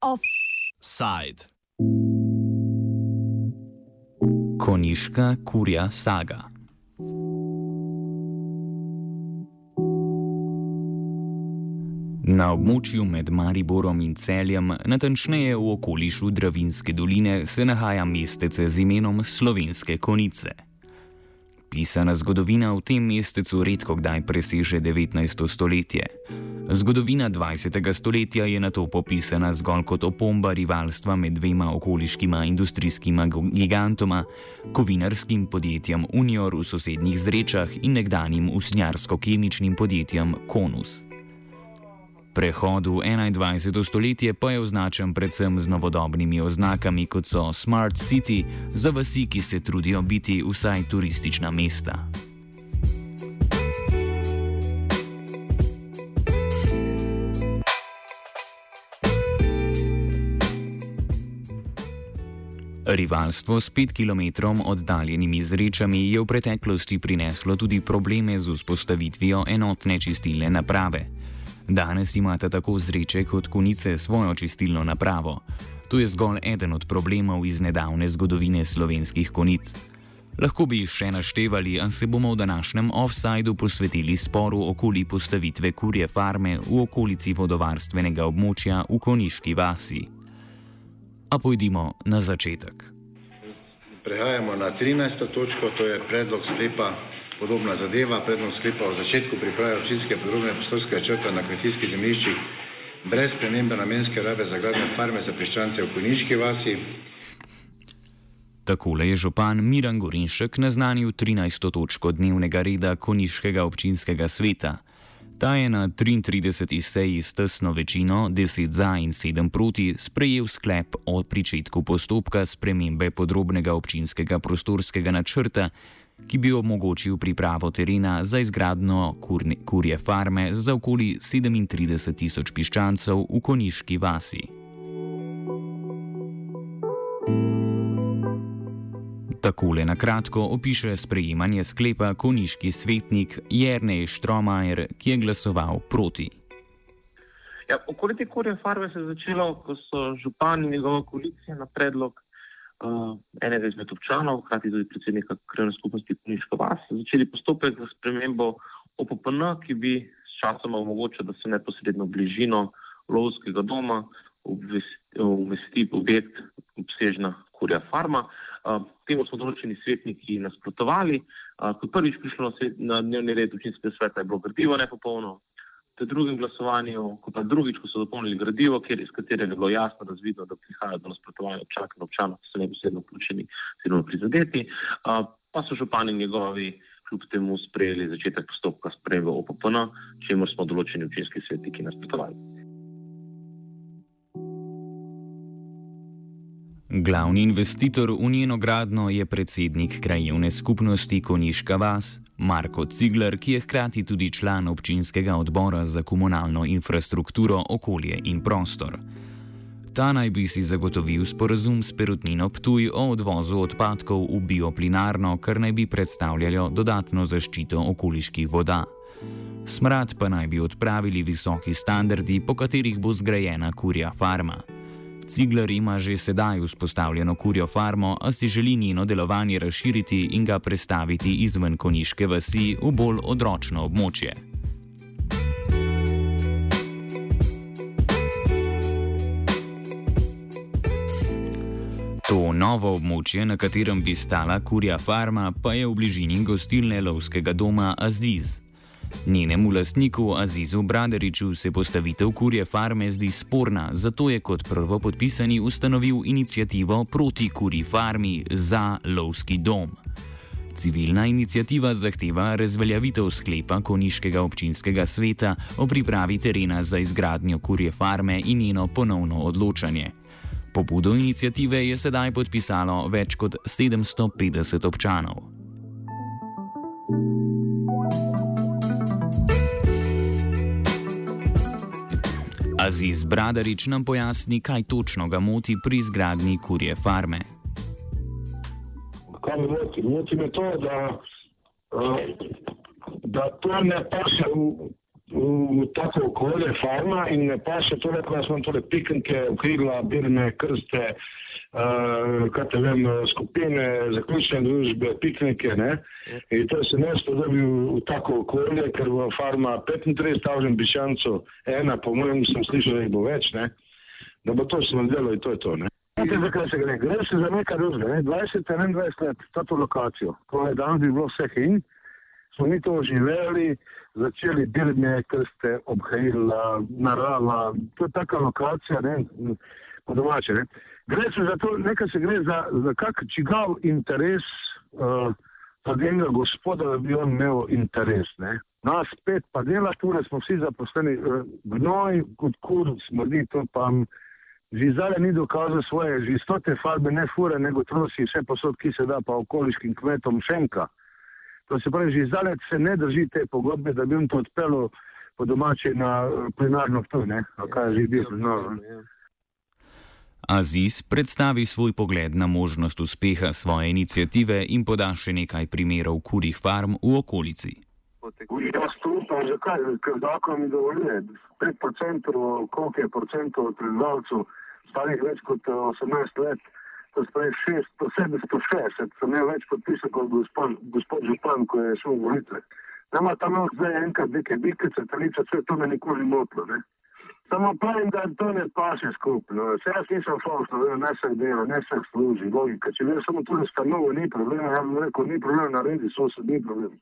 Offside. Koniška kurja saga. Na območju med Mariborom in Celjem, natančneje v okolišu Dravinske doline, se nahaja mestece z imenom Slovenske konice. Pisana zgodovina v tem mestecu redko kdaj preseže 19. stoletje. Zgodovina 20. stoletja je na to popisana zgolj kot opomba rivalstva med dvema okoliškima industrijskima gigantoma, kovinarskim podjetjem Unior v sosednjih zrečah in nekdanjim usnjarsko-kemičnim podjetjem Konus. Prehod v 21. stoletje pa je označen predvsem z novodobnimi oznakami, kot so Smart City, za vasi, ki se trudijo biti vsaj turistična mesta. Rivalstvo s 5 km oddaljenimi zrečami je v preteklosti prineslo tudi probleme z vzpostavitvijo enotne čistilne naprave. Danes imate tako zreče kot konice svojo čistilno napravo. To je zgolj eden od problemov iz nedavne zgodovine slovenskih konic. Lahko bi jih še naštevali, a se bomo v današnjem offsajdu posvetili sporu okoli postavitve kurje farme v okolici vodovarstvenega območja v Koniški vasi. A pojdimo na začetek. Prehajamo na 13. točko, to je predlog sklepa podobna zadeva, predlog sklepa o začetku priprave občinske podrobne prostorske črte na kmetijskih zemljiščih brez spremembe namenske rabe za gradnjo farme za piščance v Koniški vasi. Takole je župan Miran Gorinšek naznanil 13. točko dnevnega reda Koniškega občinskega sveta. Ta je na 33. seji s tesno večino, 10 za in 7 proti, sprejel sklep o pričetku postopka spremembe podrobnega občinskega prostorskega načrta, ki bi omogočil pripravo terena za izgradno kurne, kurje farme za okoli 37 tisoč piščancev v Koniški vasi. Takole na kratko opiše sprejemanje sklepa koniški svetnik Jrnej Štromajer, ki je glasoval proti. Ja, okoli te kurje farme se je začelo, ko so župani in njegova koalicija na predlog enega izmed občanov, hkrati tudi predsednika krajne skupnosti Kuniška vas, začeli postopek za spremembo OPPN, ki bi s časoma omogočil, da se neposredno bližino lovskega doma umesti objekt obsežna kurja farma. Uh, temu so določeni svetniki nasprotovali. Uh, kot prvič prišlo na dnevni red učinskega sveta je bilo gradivo nepopolno, v drugem glasovanju, ko pa drugič, ko so dopolnili gradivo, kjer, iz katerega je bilo jasno razvidno, da prihaja do nasprotovanja občank in občanov, ki so neposredno vključeni oziroma prizadeti, pa so župani njegovi kljub temu sprejeli začetek postopka sprejema OPPN, čemu smo določeni občinski svetniki nasprotovali. Glavni investitor v njeno gradno je predsednik krajevne skupnosti Koniška vas, Marko Cigler, ki je hkrati tudi član občinskega odbora za komunalno infrastrukturo, okolje in prostor. Ta naj bi si zagotovil sporazum s Perutnino Ptuj o odvozu odpadkov v bioplinarno, kar naj bi predstavljalo dodatno zaščito okoliških voda. Smrad pa naj bi odpravili visoki standardi, po katerih bo zgrajena kurja farma. Cigler ima že sedaj vzpostavljeno kurjo farmo, a si želi njeno delovanje razširiti in ga prestaviti izven koniške vasi v bolj odročno območje. To novo območje, na katerem bi stala kurja farma, pa je v bližini gostilne lovskega doma Aziz. Njenemu lastniku Azizu Braderiču se postavitev kurje farme zdi sporna, zato je kot prvo podpisani ustanovil inicijativo proti kurji farmi za lovski dom. Civilna inicijativa zahteva razveljavitev sklepa Koniškega občinskega sveta o pripravi terena za izgradnjo kurje farme in njeno ponovno odločanje. Pobudo inicijative je sedaj podpisalo več kot 750 občanov. Aziz Bradarič nam pojasni, kaj točno ga moti pri izgradnji kurje farme. Kaj me moti? Moti me to, da da to ne paše v, v tako okolje farma in ne paše to, da smo tole piknike, ukrila, birne, krste, uh, kaj te vem, skupine, zaključne družbe, piknike. Ne? In to se ne spodobi v, v tako okolje, ker bo farma 35 tavžen bišancov, ena, po mojem, sem slišal, da jih bo več, ne? da bo to smo delali in to je to. Ne? Veste, zakaj se gre? Gre se za nekaj drugega. Ne? 20-21 let, to lokacijo, ko je danes bi bilo vse in smo mi to živeli, začeli dirne krste, obhajila, narava. To je taka lokacija, ne, po domače. Ne. Gre se za to, nekaj se gre za, za kak čigav interes uh, enega gospoda, da bi on imel interes. Ne. Nas pet pa dela, ture smo vsi zaposleni, uh, gnoj, kot kur, smrdi to pa. Žizale ni dokazal svoje, že stote farbe ne fure, nego trosi vse posod, ki se da pa okoliškim kmetom šenka. To se pravi, že zdaj se ne drži te pogodbe, da bi jim to odpeljal po domači na plenarno tu, ne, kaj že bil plenarno. Aziz predstavi svoj pogled na možnost uspeha svoje inicijative in poda še nekaj primerov kurih farm v okolici. Stupam, zakaj? Ker zakon mi dovoljuje. 5% koliko je procentov prebivalcev starih več kot 18 let to spravi 760, sem imel več podpisov kot gospod, gospod Župan, ko je šel v volitve. Nama tam zdaj enkrat neke bikice, talice, vse to me nikoli motlo. Ne? Samo pravim, da to ne paše skupno. Se jaz nisem falšno, ne se dela, ne se služi, logika. Če veš samo tu stanovo, ni problema, jaz bom rekel, ni problema narediti, so se ni problem.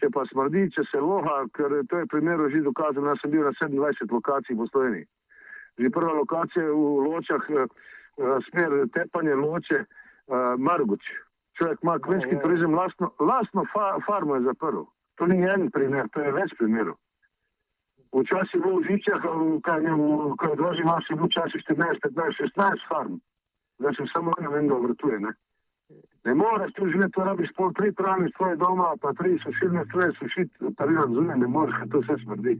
Če pa smrdi, če se loha, ker to je primer že dokazano, jaz sem bil na 27 lokacij v Sloveniji. Že prva lokacija v Ločah, uh, smer tepanje loče, uh, Marguč. Človek ima kmetijski ja. turizem, lastno, lastno fa, farmo je zaprl. To ni en primer, to je več primerov. Včasih je bilo v Žičah, kaj ne, v Kadroži imaš je bilo včasih 14, 15, 16 farm. Zdaj se samo ena vem, da vrtuje, ne. Ne moreš tu živeti, to rabiš pol tri prani svoje doma, pa tri sušilne stroje sušiti, pa vi razumete, ne moreš, to vse smrdi.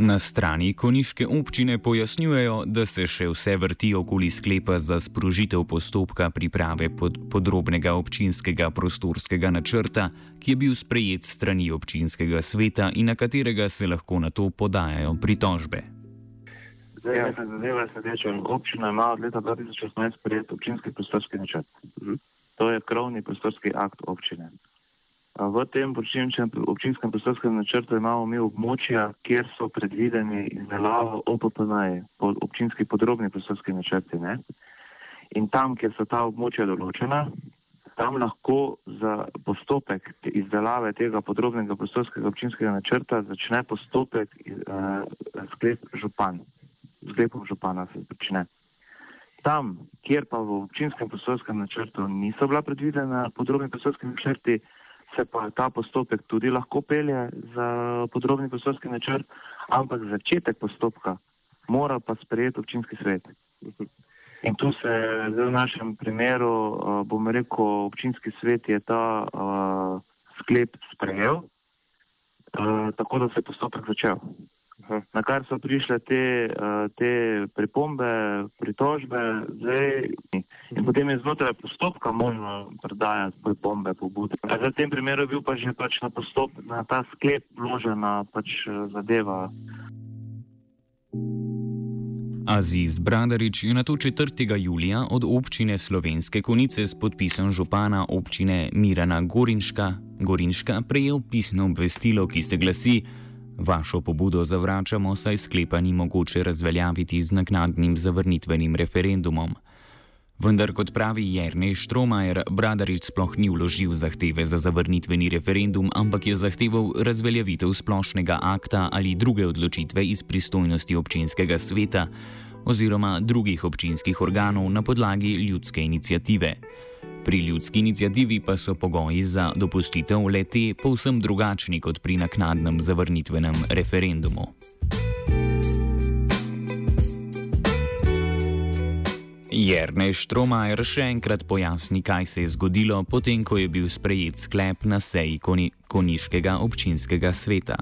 Na strani koniške občine pojasnjujejo, da se še vse vrti okoli sklepa za sprožitev postopka priprave pod podrobnega občinskega prostorskega načrta, ki je bil sprejet strani občinskega sveta in na katerega se lahko na to podajajo pritožbe. Zdaj, ja, zadeva je sledeča. Občina ima od leta 2016 sprejet občinski prostorski načrt. Mhm. To je krovni prostorski akt občine. V tem občinskem prostorskem načrtu imamo mi območja, kjer so predvideni izdelava OPPN, občinski podrobni prostorski načrti. Ne? In tam, kjer so ta območja določena, tam lahko za postopek izdelave tega podrobnega prostorskega občinskega načrta začne postopek uh, sklep župan. Sklepom župana se začne. Tam, kjer pa v občinskem prostorskem načrtu niso bila predvidena podrobni prostorski načrti, se pa ta postopek tudi lahko pelje za podrobni prostorski načrt, ampak začetek postopka mora pa sprejeti občinski svet. In tu se v našem primeru, bom rekel, občinski svet je ta uh, sklep sprejel, uh, tako da se je postopek začel. Na kar so prišle te, te pripombe, pritožbe, zdaj, in potem je znotraj postopka možno predajati pripombe, pobude. V tem primeru je bil pa že pač na, postop, na ta sklep vložena pač zadeva. Aziz Bradarič je na to 4. julija od občine Slovenske konice s podpisom župana občine Mirana Gorinška, Gorinška prejel pisno obvestilo, ki se glasi: Vašo pobudo zavračamo, saj sklepa ni mogoče razveljaviti z naknadnim zavrnitvenim referendumom. Vendar, kot pravi Jrnej Štromajer, Bradarič sploh ni vložil zahteve za zavrnitveni referendum, ampak je zahteval razveljavitev splošnega akta ali druge odločitve iz pristojnosti občinskega sveta oziroma drugih občinskih organov na podlagi ljudske inicijative. Pri ljudski inicijativi pa so pogoji za dopustitev leti povsem drugačni kot pri naknadnem zavrnitvenem referendumu. Jrnej Štromajer še enkrat pojasni, kaj se je zgodilo, potem ko je bil sprejet sklep na seji koni, Koniškega občinskega sveta.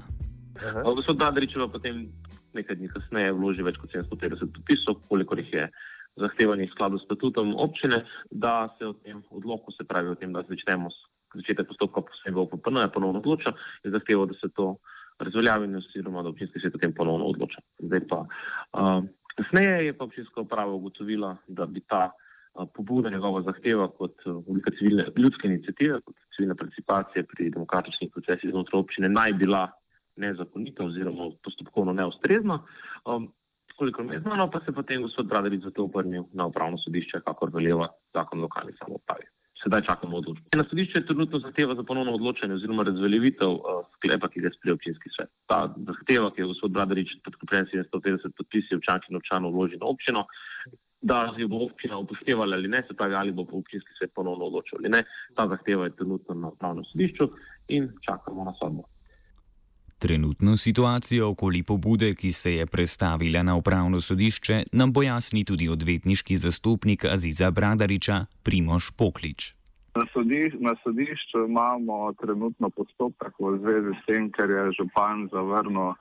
Gospod Dadrič pa potem nekaj dni kasneje vloži več kot 750 podpisov, koliko jih je zahtevanih v skladu s statutom občine, da se o tem odloku, se pravi o tem, da začnemo začetek postopka posebej v OPN, ponovno odloča in zahteva, da se to razveljavi oziroma da občinski svet o tem ponovno odloča. Zdaj pa, uh, kasneje je pa občinska uprava ugotovila, da bi ta uh, pobuda njegova zahteva kot oblika civilne ljudske inicijative, kot civilne participacije pri demokratičnih procesih znotraj občine naj bila nezakonita oziroma postopkovno neustrezna. Um, koliko je znano, pa se potem gospod Braderič zato obrnil na upravno sodišče, kakor veljeva zakon o lokalni samoupravi. Sedaj čakamo odločitev. Na sodišče je trenutno zahteva za ponovno odločanje oziroma razveljavitev uh, sklepa, ki ga je sprejel občinski svet. Ta zahteva, ki je gospod Braderič podkopljen 750 podpisi občank in občanov vložil na občino, da jo bo občina upoštevala ali ne, se pravi, ali bo občinski svet ponovno odločil ali ne. Ta zahteva je trenutno na upravnem sodišču in čakamo na sodbo. Trenutno situacijo okoli pobude, ki se je predstavila na upravno sodišče, nam pojasni tudi odvetniški zastopnik Aziza Bradariča Primoš Poklič. Na, sodiš, na sodišču imamo trenutno postopek v zvezi s tem, ker je župan zavrnil,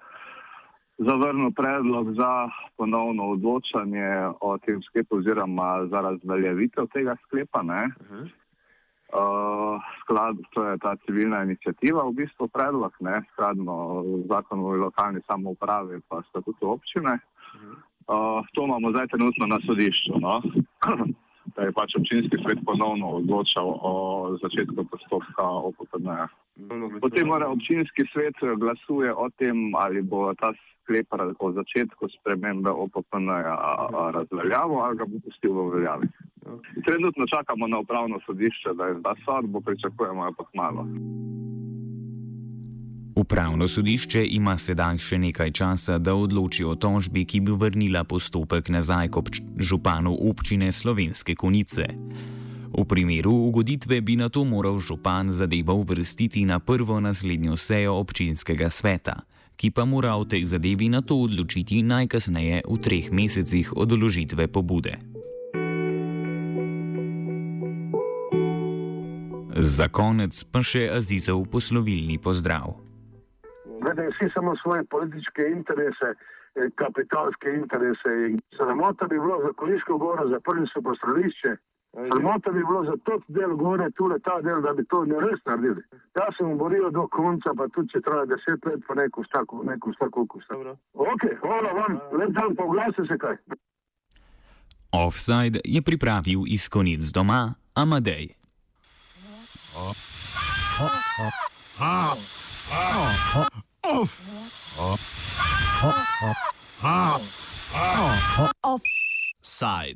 zavrnil predlog za ponovno odločanje o tem sklepu oziroma za razveljavitev tega sklepa. Uh -huh. Uh, sklad, to je ta civilna inicijativa, v bistvu predlog, ne, skladno zakonu o lokalni samoupravi, pa statutu občine. Uh, to imamo zdaj trenutno na sodišču, no? da je pač občinski svet ponovno odločal o začetku postopka OPPN-ja. Potem mora občinski svet glasuje o tem, ali bo ta sklep o začetku spremembe OPPN-ja razveljavil ali ga bo pustil v veljavi. Trenutno čakamo na upravno sodišče, da je zda sodbo, pričakujemo pa malo. Upravno sodišče ima sedaj še nekaj časa, da odloči o tožbi, ki bi vrnila postopek nazaj kot županu občine Slovenske konice. V primeru ugoditve bi na to moral župan zadevo uvrstiti na prvo naslednjo sejo občinskega sveta, ki pa mora o tej zadevi na to odločiti najkasneje v treh mesecih od odložitve pobude. Za konec pa še Azizov poslovilni pozdrav. Gledaj, vsi samo svoje politične interese, eh, kapitalske interese. Sramota bi bilo za Koliško goro, zaprli so postrališče. Sramota bi bilo za to del gore, tule ta del, da bi to res naredili. Jaz sem boril do konca, pa tudi če traja deset let, pa neko stako, neko stako, neko stako. Ok, hvala vam, lep dan, poglasi se kaj. Offside je pripravil iz konic doma Amadej. Offside.